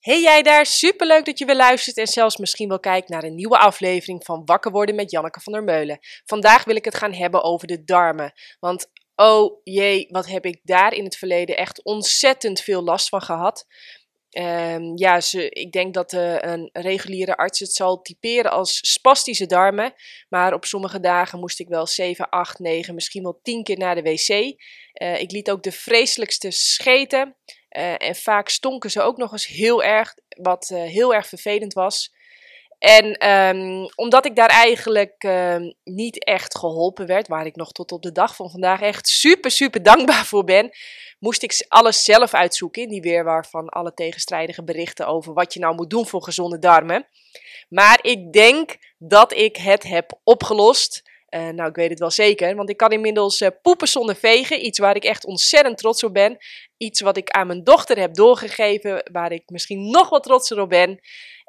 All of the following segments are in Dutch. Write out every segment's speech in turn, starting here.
Hey jij daar, superleuk dat je weer luistert en zelfs misschien wel kijkt naar een nieuwe aflevering van Wakker worden met Janneke van der Meulen. Vandaag wil ik het gaan hebben over de darmen, want oh jee, wat heb ik daar in het verleden echt ontzettend veel last van gehad. Um, ja, ze, ik denk dat uh, een reguliere arts het zal typeren als spastische darmen. Maar op sommige dagen moest ik wel 7, 8, 9, misschien wel 10 keer naar de wc. Uh, ik liet ook de vreselijkste scheten. Uh, en vaak stonken ze ook nog eens heel erg, wat heel erg vervelend was. En um, omdat ik daar eigenlijk um, niet echt geholpen werd, waar ik nog tot op de dag van vandaag echt super, super dankbaar voor ben, moest ik alles zelf uitzoeken in die weerwar van alle tegenstrijdige berichten over wat je nou moet doen voor gezonde darmen. Maar ik denk dat ik het heb opgelost. Uh, nou, ik weet het wel zeker, want ik kan inmiddels uh, poepen zonder vegen. Iets waar ik echt ontzettend trots op ben. Iets wat ik aan mijn dochter heb doorgegeven, waar ik misschien nog wat trotser op ben.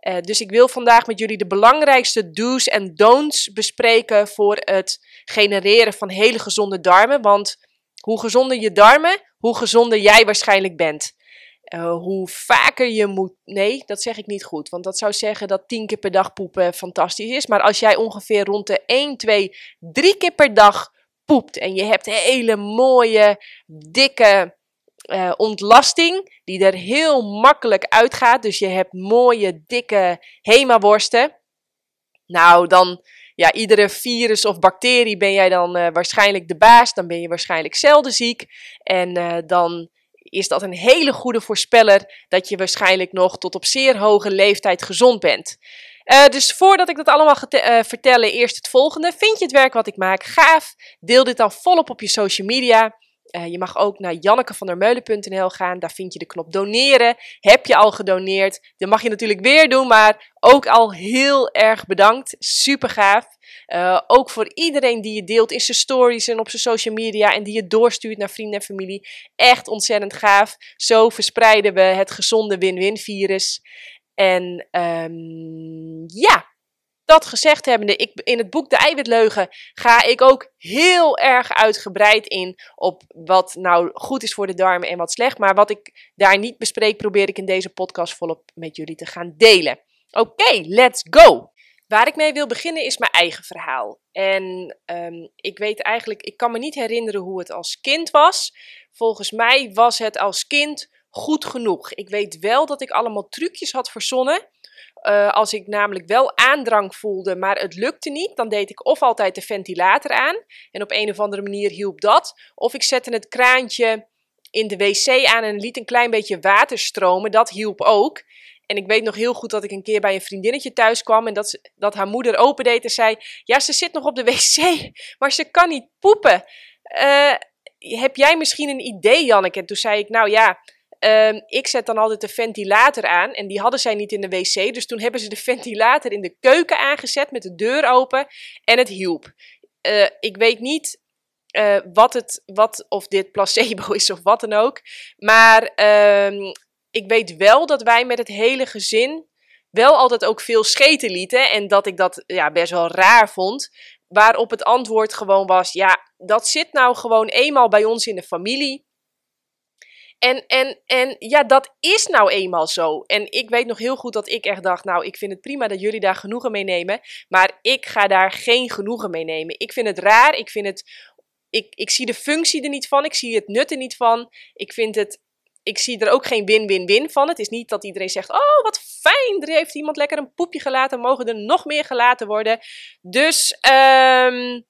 Uh, dus ik wil vandaag met jullie de belangrijkste do's en don'ts bespreken voor het genereren van hele gezonde darmen. Want hoe gezonder je darmen, hoe gezonder jij waarschijnlijk bent. Uh, hoe vaker je moet. Nee, dat zeg ik niet goed. Want dat zou zeggen dat 10 keer per dag poepen fantastisch is. Maar als jij ongeveer rond de 1, 2, 3 keer per dag poept. En je hebt hele mooie, dikke uh, ontlasting. Die er heel makkelijk uitgaat. Dus je hebt mooie, dikke hemaworsten. Nou, dan ja, iedere virus of bacterie ben jij dan uh, waarschijnlijk de baas. Dan ben je waarschijnlijk zelden ziek. En dan is dat een hele goede voorspeller dat je waarschijnlijk nog tot op zeer hoge leeftijd gezond bent. Uh, dus voordat ik dat allemaal ga uh, vertellen, eerst het volgende. Vind je het werk wat ik maak gaaf? Deel dit dan volop op je social media. Uh, je mag ook naar jannekevandermeulen.nl gaan. Daar vind je de knop doneren. Heb je al gedoneerd? Dat mag je natuurlijk weer doen, maar ook al heel erg bedankt. Super gaaf. Uh, ook voor iedereen die je deelt in zijn stories en op zijn social media en die je doorstuurt naar vrienden en familie. Echt ontzettend gaaf. Zo verspreiden we het gezonde win-win virus. En um, ja, dat gezegd hebbende, ik, in het boek De Eiwitleugen ga ik ook heel erg uitgebreid in op wat nou goed is voor de darmen en wat slecht. Maar wat ik daar niet bespreek, probeer ik in deze podcast volop met jullie te gaan delen. Oké, let's go! Waar ik mee wil beginnen is mijn eigen verhaal. En um, ik weet eigenlijk, ik kan me niet herinneren hoe het als kind was. Volgens mij was het als kind goed genoeg. Ik weet wel dat ik allemaal trucjes had verzonnen uh, als ik namelijk wel aandrang voelde, maar het lukte niet, dan deed ik of altijd de ventilator aan. En op een of andere manier hielp dat. Of ik zette het kraantje in de wc aan en liet een klein beetje water stromen. Dat hielp ook. En ik weet nog heel goed dat ik een keer bij een vriendinnetje thuis kwam en dat, dat haar moeder opendeed en zei: Ja, ze zit nog op de wc, maar ze kan niet poepen. Uh, heb jij misschien een idee, Janneke? En toen zei ik: Nou ja. Um, ik zet dan altijd de ventilator aan en die hadden zij niet in de wc. Dus toen hebben ze de ventilator in de keuken aangezet met de deur open en het hielp. Uh, ik weet niet uh, wat het, wat, of dit placebo is of wat dan ook. Maar um, ik weet wel dat wij met het hele gezin wel altijd ook veel scheten lieten. En dat ik dat ja, best wel raar vond. Waarop het antwoord gewoon was: ja, dat zit nou gewoon eenmaal bij ons in de familie. En, en, en ja, dat is nou eenmaal zo. En ik weet nog heel goed dat ik echt dacht, nou, ik vind het prima dat jullie daar genoegen mee nemen. Maar ik ga daar geen genoegen mee nemen. Ik vind het raar. Ik vind het. Ik, ik zie de functie er niet van. Ik zie het nut er niet van. Ik vind het. Ik zie er ook geen win-win-win van. Het is niet dat iedereen zegt: Oh, wat fijn. Er heeft iemand lekker een poepje gelaten. Mogen er nog meer gelaten worden. Dus, um,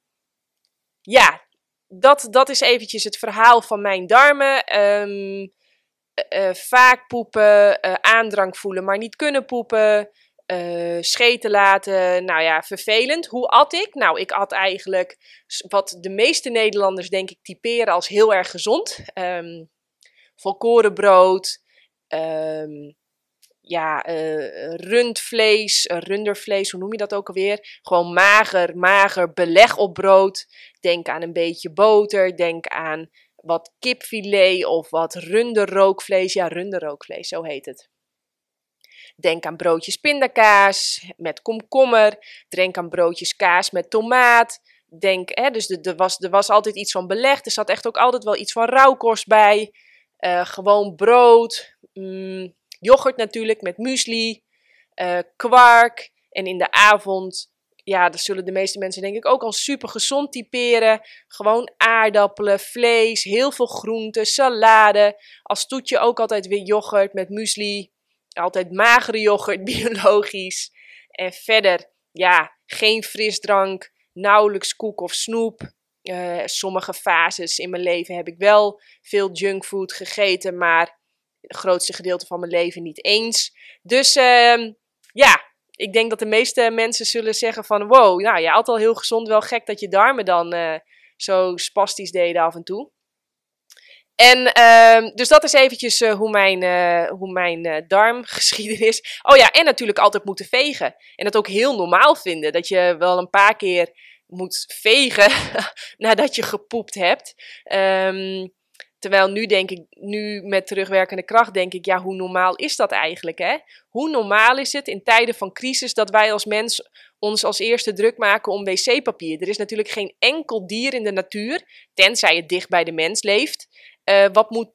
ja, dat, dat is eventjes het verhaal van mijn darmen. Um, uh, vaak poepen, uh, aandrang voelen, maar niet kunnen poepen. Scheten laten, nou ja, vervelend. Hoe at ik? Nou, ik at eigenlijk wat de meeste Nederlanders denk ik typeren als heel erg gezond. Um, volkorenbrood, um, ja, uh, rundvlees, uh, rundervlees, hoe noem je dat ook alweer? Gewoon mager, mager beleg op brood. Denk aan een beetje boter, denk aan wat kipfilet of wat runderrookvlees. Ja, runderrookvlees, zo heet het. Denk aan broodjes pindakaas met komkommer. Denk aan broodjes kaas met tomaat. Denk, hè, dus er was, er was altijd iets van beleg. Er zat echt ook altijd wel iets van rauwkost bij. Uh, gewoon brood. Mm, yoghurt natuurlijk met muesli, uh, kwark. En in de avond, ja, dat zullen de meeste mensen denk ik ook al super gezond typeren. Gewoon aardappelen, vlees, heel veel groenten, salade. Als toetje ook altijd weer yoghurt met muesli. Altijd magere yoghurt, biologisch. En verder, ja, geen frisdrank, nauwelijks koek of snoep. Uh, sommige fases in mijn leven heb ik wel veel junkfood gegeten, maar het grootste gedeelte van mijn leven niet eens. Dus uh, ja, ik denk dat de meeste mensen zullen zeggen van wow, nou je had al heel gezond, wel gek dat je darmen dan uh, zo spastisch deden af en toe. En uh, dus dat is eventjes uh, hoe mijn, uh, hoe mijn darmgeschiedenis. Oh ja, en natuurlijk altijd moeten vegen. En dat ook heel normaal vinden. Dat je wel een paar keer moet vegen nadat je gepoept hebt. Um, terwijl nu denk ik, nu met terugwerkende kracht denk ik, ja, hoe normaal is dat eigenlijk? Hè? Hoe normaal is het in tijden van crisis dat wij als mens ons als eerste druk maken om wc-papier? Er is natuurlijk geen enkel dier in de natuur, tenzij het dicht bij de mens leeft, uh, wat moet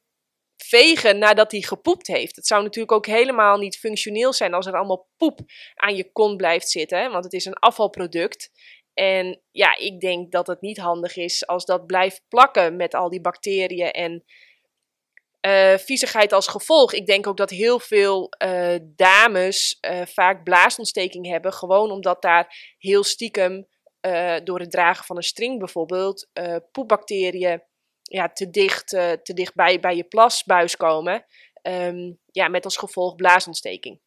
vegen nadat hij gepoept heeft. Het zou natuurlijk ook helemaal niet functioneel zijn als er allemaal poep aan je kont blijft zitten, want het is een afvalproduct. En ja, ik denk dat het niet handig is als dat blijft plakken met al die bacteriën en uh, viezigheid als gevolg. Ik denk ook dat heel veel uh, dames uh, vaak blaasontsteking hebben, gewoon omdat daar heel stiekem door het dragen van een string bijvoorbeeld poepbacteriën ja, te dicht, te dicht bij, bij je plasbuis komen. Um, ja, met als gevolg blaasontsteking.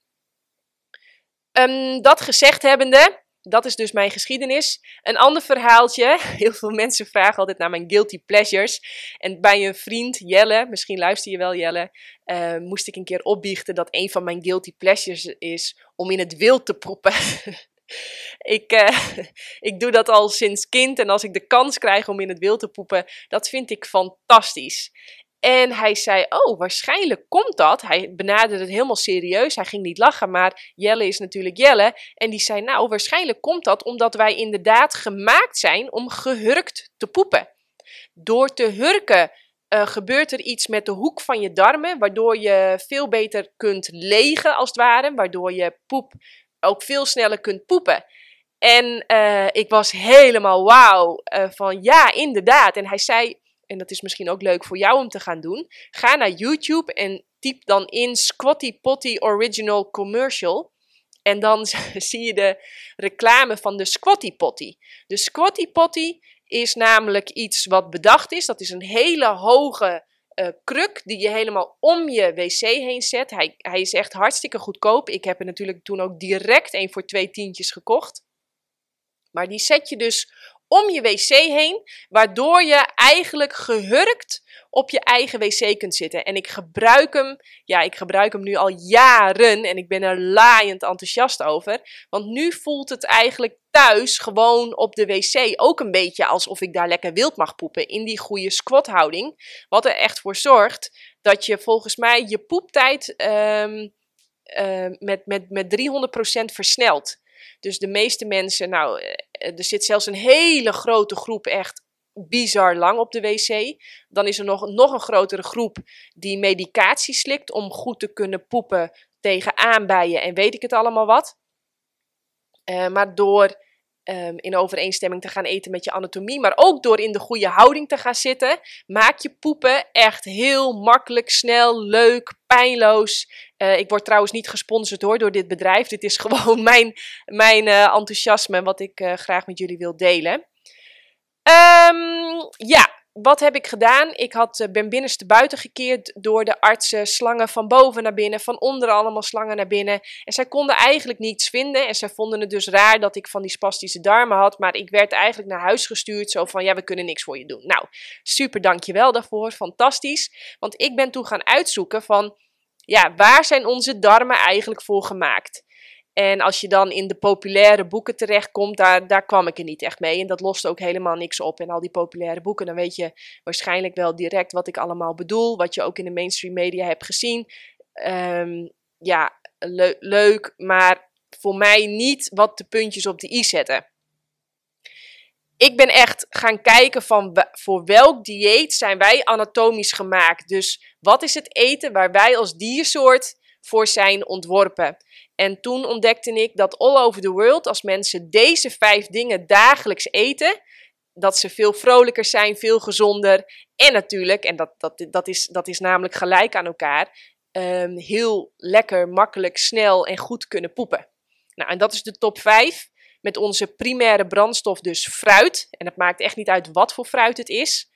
Um, dat gezegd hebbende, dat is dus mijn geschiedenis. Een ander verhaaltje. Heel veel mensen vragen altijd naar mijn guilty pleasures. En bij een vriend, Jelle, misschien luister je wel Jelle, uh, moest ik een keer opbiechten dat een van mijn guilty pleasures is om in het wild te poepen. ik, uh, ik doe dat al sinds kind en als ik de kans krijg om in het wild te poepen, dat vind ik fantastisch. En hij zei: Oh, waarschijnlijk komt dat. Hij benaderde het helemaal serieus. Hij ging niet lachen, maar Jelle is natuurlijk Jelle. En die zei: Nou, waarschijnlijk komt dat omdat wij inderdaad gemaakt zijn om gehurkt te poepen. Door te hurken uh, gebeurt er iets met de hoek van je darmen, waardoor je veel beter kunt legen, als het ware. Waardoor je poep ook veel sneller kunt poepen. En uh, ik was helemaal wauw uh, van ja, inderdaad. En hij zei en dat is misschien ook leuk voor jou om te gaan doen. Ga naar YouTube en typ dan in Squatty Potty Original Commercial. En dan zie je de reclame van de Squatty Potty. De Squatty Potty is namelijk iets wat bedacht is. Dat is een hele hoge uh, kruk die je helemaal om je wc heen zet. Hij, hij is echt hartstikke goedkoop. Ik heb er natuurlijk toen ook direct een voor twee tientjes gekocht. Maar die zet je dus om je wc heen, waardoor je eigenlijk gehurkt op je eigen wc kunt zitten. En ik gebruik hem, ja, ik gebruik hem nu al jaren en ik ben er laaiend enthousiast over. Want nu voelt het eigenlijk thuis gewoon op de wc ook een beetje alsof ik daar lekker wild mag poepen in die goede squathouding. Wat er echt voor zorgt dat je volgens mij je poeptijd um, uh, met, met, met 300% versnelt. Dus de meeste mensen, nou, eh, er zit zelfs een hele grote groep echt bizar lang op de wc. Dan is er nog, nog een grotere groep die medicatie slikt om goed te kunnen poepen tegen aanbijen en weet ik het allemaal wat. Uh, maar door um, in overeenstemming te gaan eten met je anatomie, maar ook door in de goede houding te gaan zitten, maak je poepen echt heel makkelijk, snel, leuk, pijnloos. Uh, ik word trouwens niet gesponsord hoor, door dit bedrijf. Dit is gewoon mijn, mijn uh, enthousiasme wat ik uh, graag met jullie wil delen. Um, ja, wat heb ik gedaan? Ik had, ben binnenste buiten gekeerd door de artsen. Slangen van boven naar binnen, van onder allemaal slangen naar binnen. En zij konden eigenlijk niets vinden. En zij vonden het dus raar dat ik van die spastische darmen had. Maar ik werd eigenlijk naar huis gestuurd. Zo van, ja, we kunnen niks voor je doen. Nou, super dankjewel daarvoor. Fantastisch. Want ik ben toen gaan uitzoeken van, ja, waar zijn onze darmen eigenlijk voor gemaakt? En als je dan in de populaire boeken terechtkomt, daar, daar kwam ik er niet echt mee. En dat lost ook helemaal niks op. En al die populaire boeken, dan weet je waarschijnlijk wel direct wat ik allemaal bedoel. Wat je ook in de mainstream media hebt gezien. Um, ja, le leuk, maar voor mij niet wat de puntjes op de i zetten. Ik ben echt gaan kijken van voor welk dieet zijn wij anatomisch gemaakt. Dus wat is het eten waar wij als diersoort voor zijn ontworpen. En toen ontdekte ik dat all over the world, als mensen deze vijf dingen dagelijks eten, dat ze veel vrolijker zijn, veel gezonder. En natuurlijk, en dat, dat, dat, is, dat is namelijk gelijk aan elkaar, um, heel lekker, makkelijk, snel en goed kunnen poepen. Nou, en dat is de top 5. Met onze primaire brandstof dus fruit. En het maakt echt niet uit wat voor fruit het is.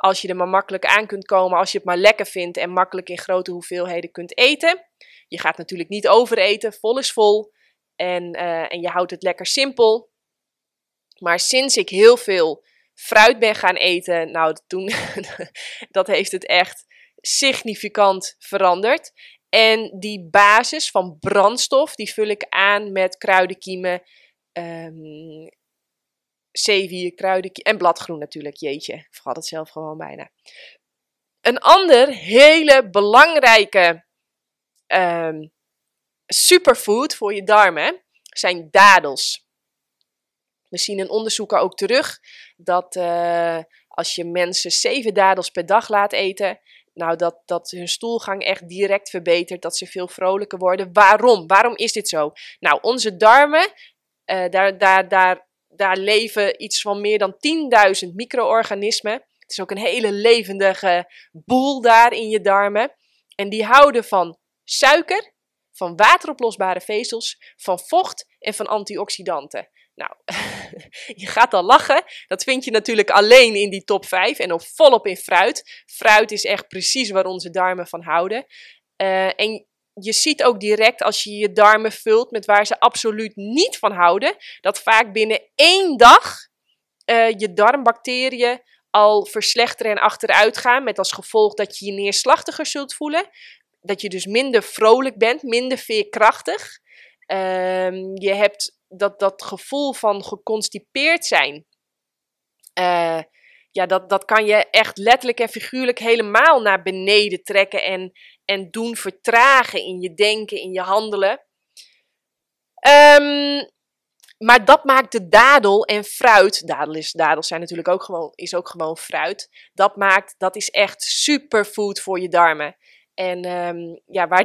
Als je er maar makkelijk aan kunt komen, als je het maar lekker vindt en makkelijk in grote hoeveelheden kunt eten. Je gaat natuurlijk niet overeten, vol is vol. En, uh, en je houdt het lekker simpel. Maar sinds ik heel veel fruit ben gaan eten, nou toen, dat heeft het echt significant veranderd. En die basis van brandstof, die vul ik aan met kruidenkiemen, um, zeewier, kruidenkiemen en bladgroen natuurlijk. Jeetje, ik vergat het zelf gewoon bijna. Een ander hele belangrijke um, superfood voor je darmen zijn dadels. We zien in onderzoeken ook terug dat uh, als je mensen zeven dadels per dag laat eten, nou, dat, dat hun stoelgang echt direct verbetert, dat ze veel vrolijker worden. Waarom? Waarom is dit zo? Nou, onze darmen, uh, daar, daar, daar, daar leven iets van meer dan 10.000 micro-organismen. Het is ook een hele levendige boel daar in je darmen. En die houden van suiker, van wateroplosbare vezels, van vocht en van antioxidanten. Nou, je gaat al lachen. Dat vind je natuurlijk alleen in die top 5 en ook volop in fruit. Fruit is echt precies waar onze darmen van houden. Uh, en je ziet ook direct als je je darmen vult met waar ze absoluut niet van houden, dat vaak binnen één dag uh, je darmbacteriën al verslechteren en achteruit gaan. Met als gevolg dat je je neerslachtiger zult voelen. Dat je dus minder vrolijk bent, minder veerkrachtig. Uh, je hebt dat, dat gevoel van geconstipeerd zijn, uh, ja, dat, dat kan je echt letterlijk en figuurlijk helemaal naar beneden trekken en, en doen vertragen in je denken, in je handelen. Um, maar dat maakt de dadel en fruit, dadel is, dadels zijn natuurlijk ook gewoon, is ook gewoon fruit. Dat maakt, dat is echt superfood voor je darmen. En um, ja, waar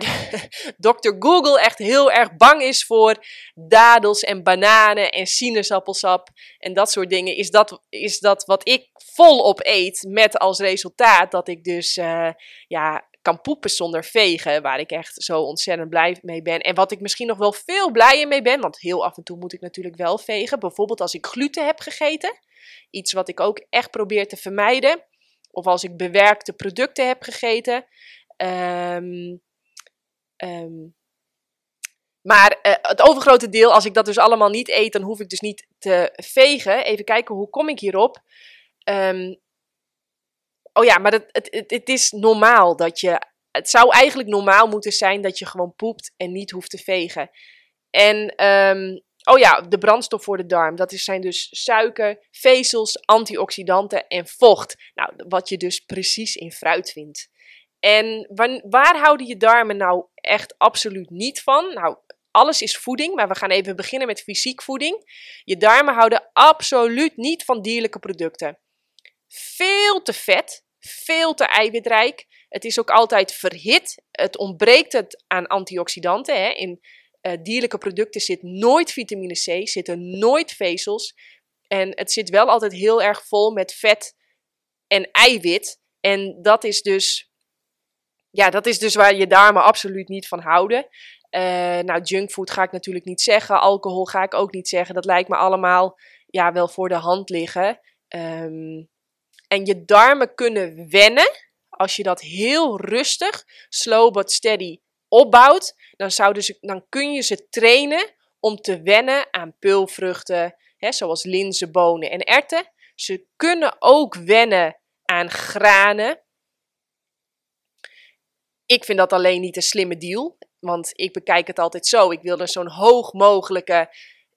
Dr. Google echt heel erg bang is voor dadels en bananen en sinaasappelsap en dat soort dingen, is dat, is dat wat ik volop eet. Met als resultaat dat ik dus uh, ja, kan poepen zonder vegen, waar ik echt zo ontzettend blij mee ben. En wat ik misschien nog wel veel blijer mee ben, want heel af en toe moet ik natuurlijk wel vegen. Bijvoorbeeld als ik gluten heb gegeten, iets wat ik ook echt probeer te vermijden. Of als ik bewerkte producten heb gegeten. Um, um, maar uh, het overgrote deel, als ik dat dus allemaal niet eet, dan hoef ik dus niet te vegen. Even kijken, hoe kom ik hierop? Um, oh ja, maar het, het, het, het, is normaal dat je. Het zou eigenlijk normaal moeten zijn dat je gewoon poept en niet hoeft te vegen. En oh ja, de brandstof voor de darm. Dat zijn dus suiker, vezels, antioxidanten en vocht. Nou, wat je dus precies in fruit vindt. En waar houden je darmen nou echt absoluut niet van? Nou, alles is voeding, maar we gaan even beginnen met fysiek voeding. Je darmen houden absoluut niet van dierlijke producten. Veel te vet, veel te eiwitrijk. Het is ook altijd verhit. Het ontbreekt het aan antioxidanten. Hè. In uh, dierlijke producten zit nooit vitamine C, zitten nooit vezels. En het zit wel altijd heel erg vol met vet en eiwit. En dat is dus ja, dat is dus waar je darmen absoluut niet van houden. Uh, nou, junkfood ga ik natuurlijk niet zeggen. Alcohol ga ik ook niet zeggen. Dat lijkt me allemaal ja, wel voor de hand liggen. Um, en je darmen kunnen wennen. Als je dat heel rustig, slow but steady opbouwt, dan, ze, dan kun je ze trainen om te wennen aan peulvruchten, hè, zoals linzen, bonen en erten. Ze kunnen ook wennen aan granen, ik vind dat alleen niet een slimme deal. Want ik bekijk het altijd zo. Ik wil er zo'n hoog mogelijke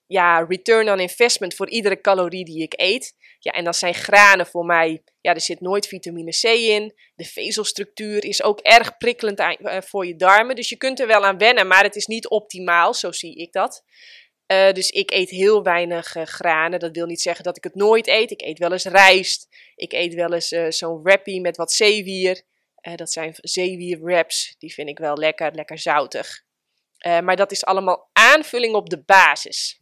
ja, return on investment voor iedere calorie die ik eet. Ja, en dan zijn granen voor mij, ja, er zit nooit vitamine C in. De vezelstructuur is ook erg prikkelend eh, voor je darmen. Dus je kunt er wel aan wennen, maar het is niet optimaal, zo zie ik dat. Uh, dus ik eet heel weinig uh, granen. Dat wil niet zeggen dat ik het nooit eet. Ik eet wel eens rijst. Ik eet wel eens zo'n wrappie met wat zeewier. Dat zijn zeewierwraps, die vind ik wel lekker, lekker zoutig. Maar dat is allemaal aanvulling op de basis.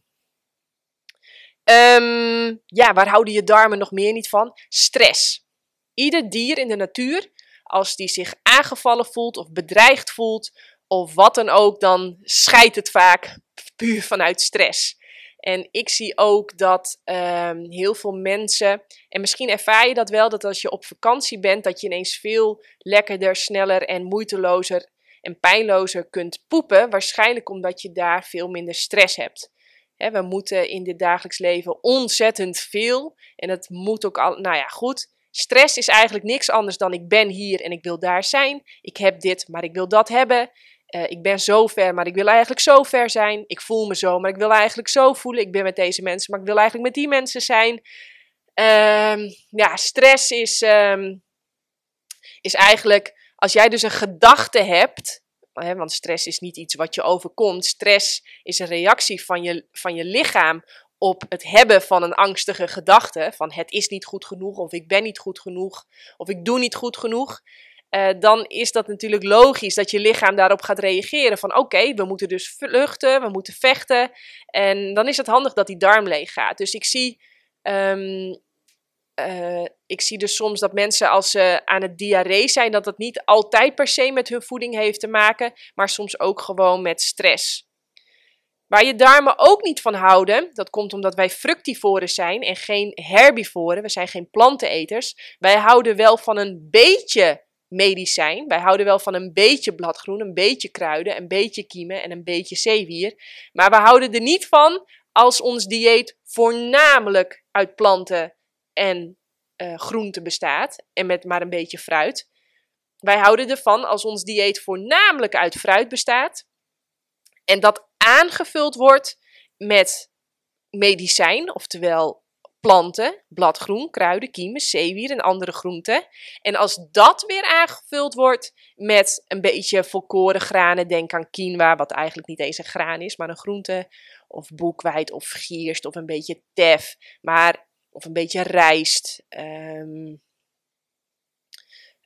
Um, ja, waar houden je darmen nog meer niet van? Stress. Ieder dier in de natuur, als die zich aangevallen voelt of bedreigd voelt of wat dan ook, dan scheidt het vaak puur vanuit stress. En ik zie ook dat um, heel veel mensen, en misschien ervaar je dat wel, dat als je op vakantie bent, dat je ineens veel lekkerder, sneller en moeitelozer en pijnlozer kunt poepen. Waarschijnlijk omdat je daar veel minder stress hebt. We moeten in dit dagelijks leven ontzettend veel. En het moet ook al, nou ja, goed. Stress is eigenlijk niks anders dan ik ben hier en ik wil daar zijn. Ik heb dit, maar ik wil dat hebben. Uh, ik ben zo ver, maar ik wil eigenlijk zo ver zijn. Ik voel me zo, maar ik wil eigenlijk zo voelen. Ik ben met deze mensen, maar ik wil eigenlijk met die mensen zijn. Um, ja, stress is, um, is eigenlijk, als jij dus een gedachte hebt, want stress is niet iets wat je overkomt. Stress is een reactie van je, van je lichaam op het hebben van een angstige gedachte. Van het is niet goed genoeg, of ik ben niet goed genoeg, of ik doe niet goed genoeg. Uh, dan is dat natuurlijk logisch dat je lichaam daarop gaat reageren. Van oké, we moeten dus vluchten, we moeten vechten. En dan is het handig dat die darm leeg gaat. Dus ik zie, um, uh, ik zie dus soms dat mensen als ze aan het diarree zijn, dat dat niet altijd per se met hun voeding heeft te maken, maar soms ook gewoon met stress. Waar je darmen ook niet van houden, dat komt omdat wij fructivoren zijn en geen herbivoren, we zijn geen planteneters. Wij houden wel van een beetje medicijn. Wij houden wel van een beetje bladgroen, een beetje kruiden, een beetje kiemen en een beetje zeewier. Maar we houden er niet van als ons dieet voornamelijk uit planten en uh, groenten bestaat en met maar een beetje fruit. Wij houden ervan als ons dieet voornamelijk uit fruit bestaat en dat aangevuld wordt met medicijn, oftewel planten, bladgroen, kruiden, kiemen, zeewier en andere groenten. En als dat weer aangevuld wordt met een beetje volkoren granen, denk aan quinoa, wat eigenlijk niet eens een graan is, maar een groente, of boekweit of gierst of een beetje tef, maar, of een beetje rijst. Um,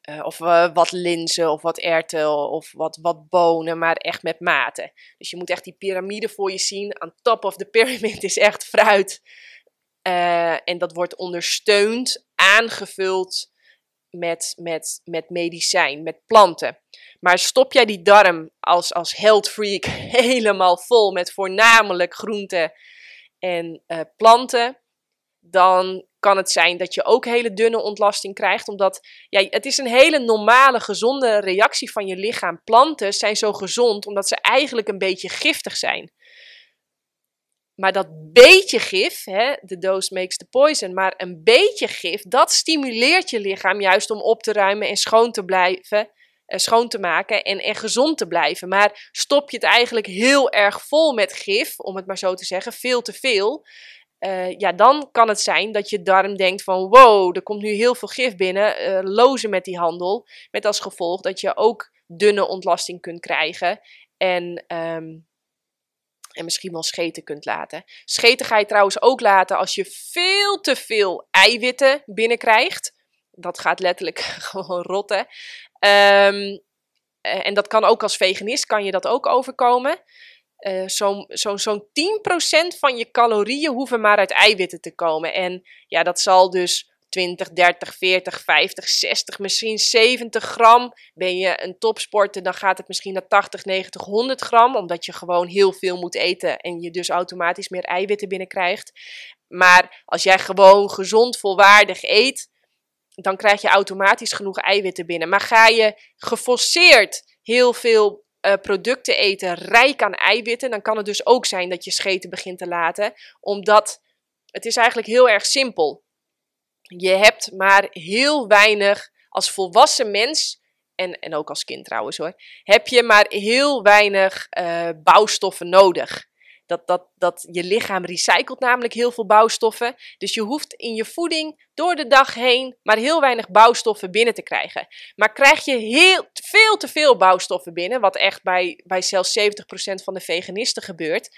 uh, of uh, wat linzen of wat erwten of wat, wat bonen, maar echt met mate. Dus je moet echt die piramide voor je zien. On top of the pyramid is echt fruit. Uh, en dat wordt ondersteund, aangevuld met, met, met medicijn, met planten. Maar stop jij die darm als, als health freak helemaal vol met voornamelijk groenten en planten, dan kan het zijn dat je ook hele dunne ontlasting krijgt. Omdat ja, het is een hele normale, gezonde reactie van je lichaam. Planten zijn zo gezond omdat ze eigenlijk een beetje giftig zijn. Maar dat beetje gif, de dose makes the poison, maar een beetje gif, dat stimuleert je lichaam juist om op te ruimen en schoon te blijven, eh, schoon te maken en, en gezond te blijven. Maar stop je het eigenlijk heel erg vol met gif, om het maar zo te zeggen, veel te veel, uh, ja, dan kan het zijn dat je darm denkt van wow, er komt nu heel veel gif binnen, uh, lozen met die handel. Met als gevolg dat je ook dunne ontlasting kunt krijgen en, um, en misschien wel scheten kunt laten. Scheten ga je trouwens ook laten als je veel te veel eiwitten binnenkrijgt. Dat gaat letterlijk gewoon rotten. Um, en dat kan ook als veganist, kan je dat ook overkomen. Uh, Zo'n zo, zo 10% van je calorieën hoeven maar uit eiwitten te komen. En ja, dat zal dus 20, 30, 40, 50, 60, misschien 70 gram. Ben je een topsporter, dan gaat het misschien naar 80, 90, 100 gram. Omdat je gewoon heel veel moet eten en je dus automatisch meer eiwitten binnenkrijgt. Maar als jij gewoon gezond, volwaardig eet, dan krijg je automatisch genoeg eiwitten binnen. Maar ga je geforceerd heel veel uh, producten eten rijk aan eiwitten, dan kan het dus ook zijn dat je scheten begint te laten. Omdat het is eigenlijk heel erg simpel. Je hebt maar heel weinig als volwassen mens. En, en ook als kind trouwens hoor. Heb je maar heel weinig uh, bouwstoffen nodig. Dat, dat, je lichaam recycelt namelijk heel veel bouwstoffen. Dus je hoeft in je voeding door de dag heen maar heel weinig bouwstoffen binnen te krijgen. Maar krijg je heel, veel te veel bouwstoffen binnen, wat echt bij, bij zelfs 70% van de veganisten gebeurt,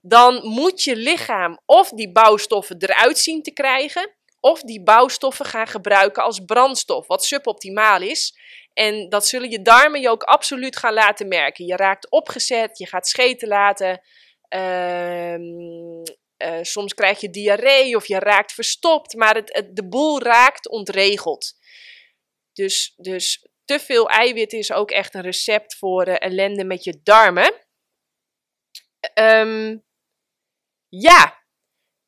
dan moet je lichaam of die bouwstoffen eruit zien te krijgen, of die bouwstoffen gaan gebruiken als brandstof, wat suboptimaal is. En dat zullen je darmen je ook absoluut gaan laten merken. Je raakt opgezet, je gaat scheten laten. Ehm, eh, soms krijg je diarree of je raakt verstopt, maar het, de boel raakt ontregeld. Dus, dus te veel eiwit is ook echt een recept voor uh, ellende met je darmen. Um, ja,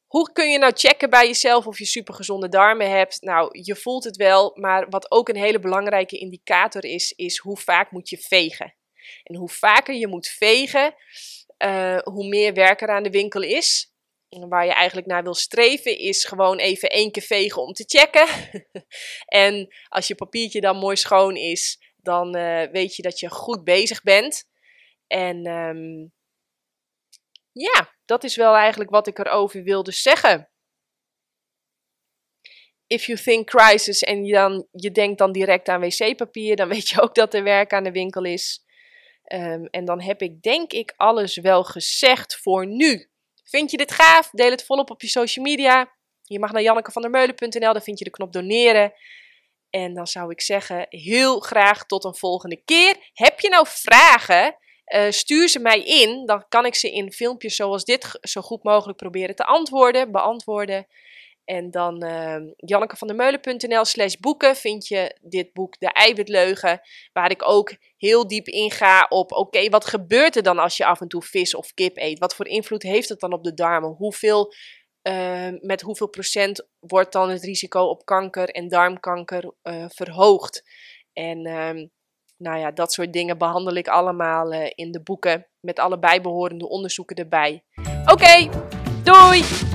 hoe kun je nou checken bij jezelf of je supergezonde darmen hebt? Nou, je voelt het wel, maar wat ook een hele belangrijke indicator is, is hoe vaak moet je vegen. En hoe vaker je moet vegen, uh, hoe meer werk er aan de winkel is. Waar je eigenlijk naar wil streven, is gewoon even één keer vegen om te checken. en als je papiertje dan mooi schoon is, dan uh, weet je dat je goed bezig bent. En um, ja, dat is wel eigenlijk wat ik erover wilde zeggen. If you think crisis en je, dan, je denkt dan direct aan wc-papier, dan weet je ook dat er werk aan de winkel is. Um, en dan heb ik denk ik alles wel gezegd voor nu. Vind je dit gaaf? Deel het volop op je social media. Je mag naar jannekevandermeulen.nl, daar vind je de knop doneren. En dan zou ik zeggen, heel graag tot een volgende keer. Heb je nou vragen? Uh, stuur ze mij in, dan kan ik ze in filmpjes zoals dit zo goed mogelijk proberen te antwoorden, beantwoorden. En dan uh, jannekevandermeulen.nl slash boeken vind je dit boek De Eiwitleugen, waar ik ook heel diep inga op, oké, wat gebeurt er dan als je af en toe vis of kip eet? Wat voor invloed heeft het dan op de darmen? Hoeveel, uh, met hoeveel procent wordt dan het risico op kanker en darmkanker uh, verhoogd? En ehm, nou ja, dat soort dingen behandel ik allemaal uh, in de boeken met alle bijbehorende onderzoeken erbij. Oké, doei!